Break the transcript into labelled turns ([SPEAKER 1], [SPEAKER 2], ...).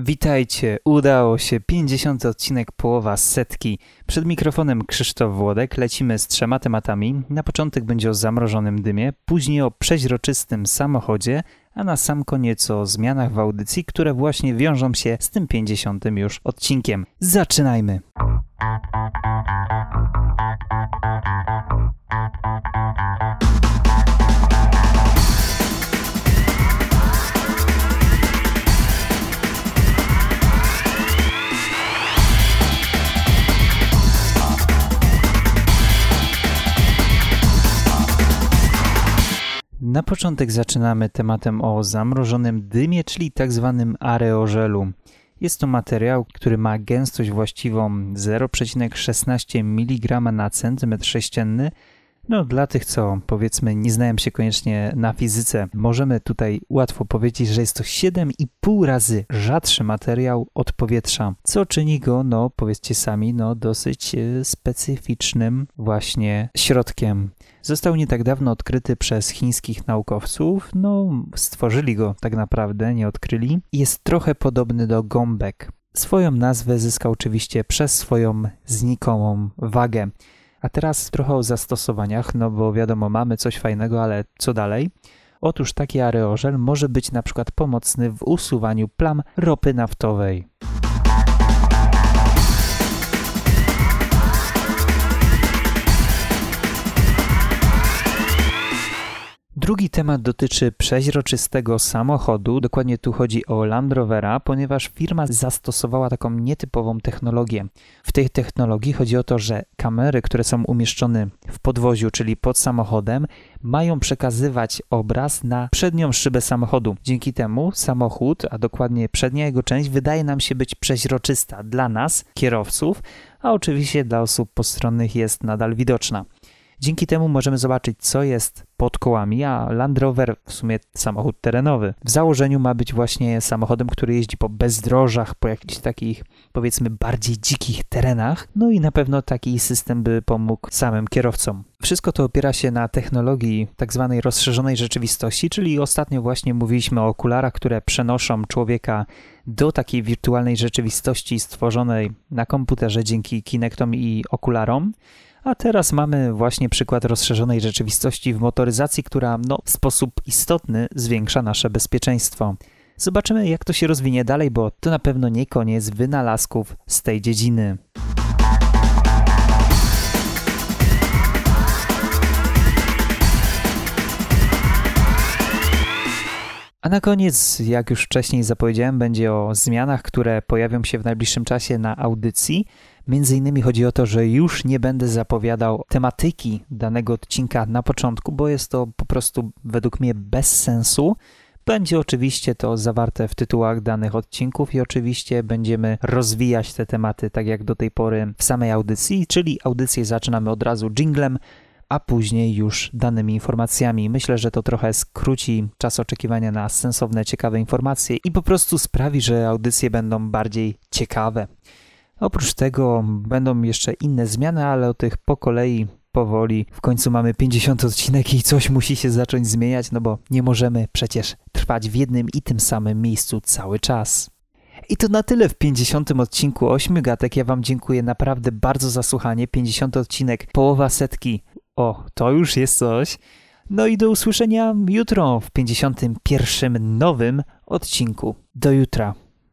[SPEAKER 1] Witajcie, udało się, 50 odcinek, połowa setki. Przed mikrofonem Krzysztof Włodek, lecimy z trzema tematami. Na początek będzie o zamrożonym dymie, później o przeźroczystym samochodzie, a na sam koniec o zmianach w audycji, które właśnie wiążą się z tym 50 już odcinkiem. Zaczynajmy! Na początek zaczynamy tematem o zamrożonym dymie, czyli tak zwanym areożelu. Jest to materiał, który ma gęstość właściwą 0,16 mg na centymetr sześcienny. No, dla tych, co powiedzmy nie znają się koniecznie na fizyce, możemy tutaj łatwo powiedzieć, że jest to 7,5 razy rzadszy materiał od powietrza, co czyni go, no powiedzcie sami, no dosyć e, specyficznym właśnie środkiem. Został nie tak dawno odkryty przez chińskich naukowców. No, stworzyli go tak naprawdę, nie odkryli. Jest trochę podobny do gąbek. Swoją nazwę zyskał oczywiście przez swoją znikomą wagę. A teraz trochę o zastosowaniach, no bo wiadomo, mamy coś fajnego, ale co dalej? Otóż taki areożel może być na przykład pomocny w usuwaniu plam ropy naftowej. Drugi temat dotyczy przeźroczystego samochodu. Dokładnie tu chodzi o Land Rovera, ponieważ firma zastosowała taką nietypową technologię. W tej technologii chodzi o to, że kamery, które są umieszczone w podwoziu, czyli pod samochodem, mają przekazywać obraz na przednią szybę samochodu. Dzięki temu samochód, a dokładnie przednia jego część, wydaje nam się być przeźroczysta dla nas, kierowców, a oczywiście dla osób postronnych jest nadal widoczna. Dzięki temu możemy zobaczyć, co jest pod kołami, a Land Rover w sumie samochód terenowy. W założeniu ma być właśnie samochodem, który jeździ po bezdrożach, po jakichś takich powiedzmy bardziej dzikich terenach. No i na pewno taki system by pomógł samym kierowcom. Wszystko to opiera się na technologii tak zwanej rozszerzonej rzeczywistości, czyli ostatnio właśnie mówiliśmy o okularach, które przenoszą człowieka do takiej wirtualnej rzeczywistości stworzonej na komputerze dzięki Kinectom i okularom. A teraz mamy właśnie przykład rozszerzonej rzeczywistości w motoryzacji, która no, w sposób istotny zwiększa nasze bezpieczeństwo. Zobaczymy, jak to się rozwinie dalej, bo to na pewno nie koniec wynalazków z tej dziedziny. A na koniec, jak już wcześniej zapowiedziałem, będzie o zmianach, które pojawią się w najbliższym czasie na audycji. Między innymi chodzi o to, że już nie będę zapowiadał tematyki danego odcinka na początku, bo jest to po prostu według mnie bez sensu. Będzie oczywiście to zawarte w tytułach danych odcinków i oczywiście będziemy rozwijać te tematy tak jak do tej pory w samej audycji, czyli audycję zaczynamy od razu jinglem, a później już danymi informacjami. Myślę, że to trochę skróci czas oczekiwania na sensowne, ciekawe informacje i po prostu sprawi, że audycje będą bardziej ciekawe. Oprócz tego będą jeszcze inne zmiany, ale o tych po kolei powoli. W końcu mamy 50 odcinek i coś musi się zacząć zmieniać, no bo nie możemy przecież trwać w jednym i tym samym miejscu cały czas. I to na tyle w 50 odcinku 8 gatek. Ja Wam dziękuję naprawdę bardzo za słuchanie. 50 odcinek, połowa setki. O, to już jest coś. No i do usłyszenia jutro w 51 nowym odcinku. Do jutra.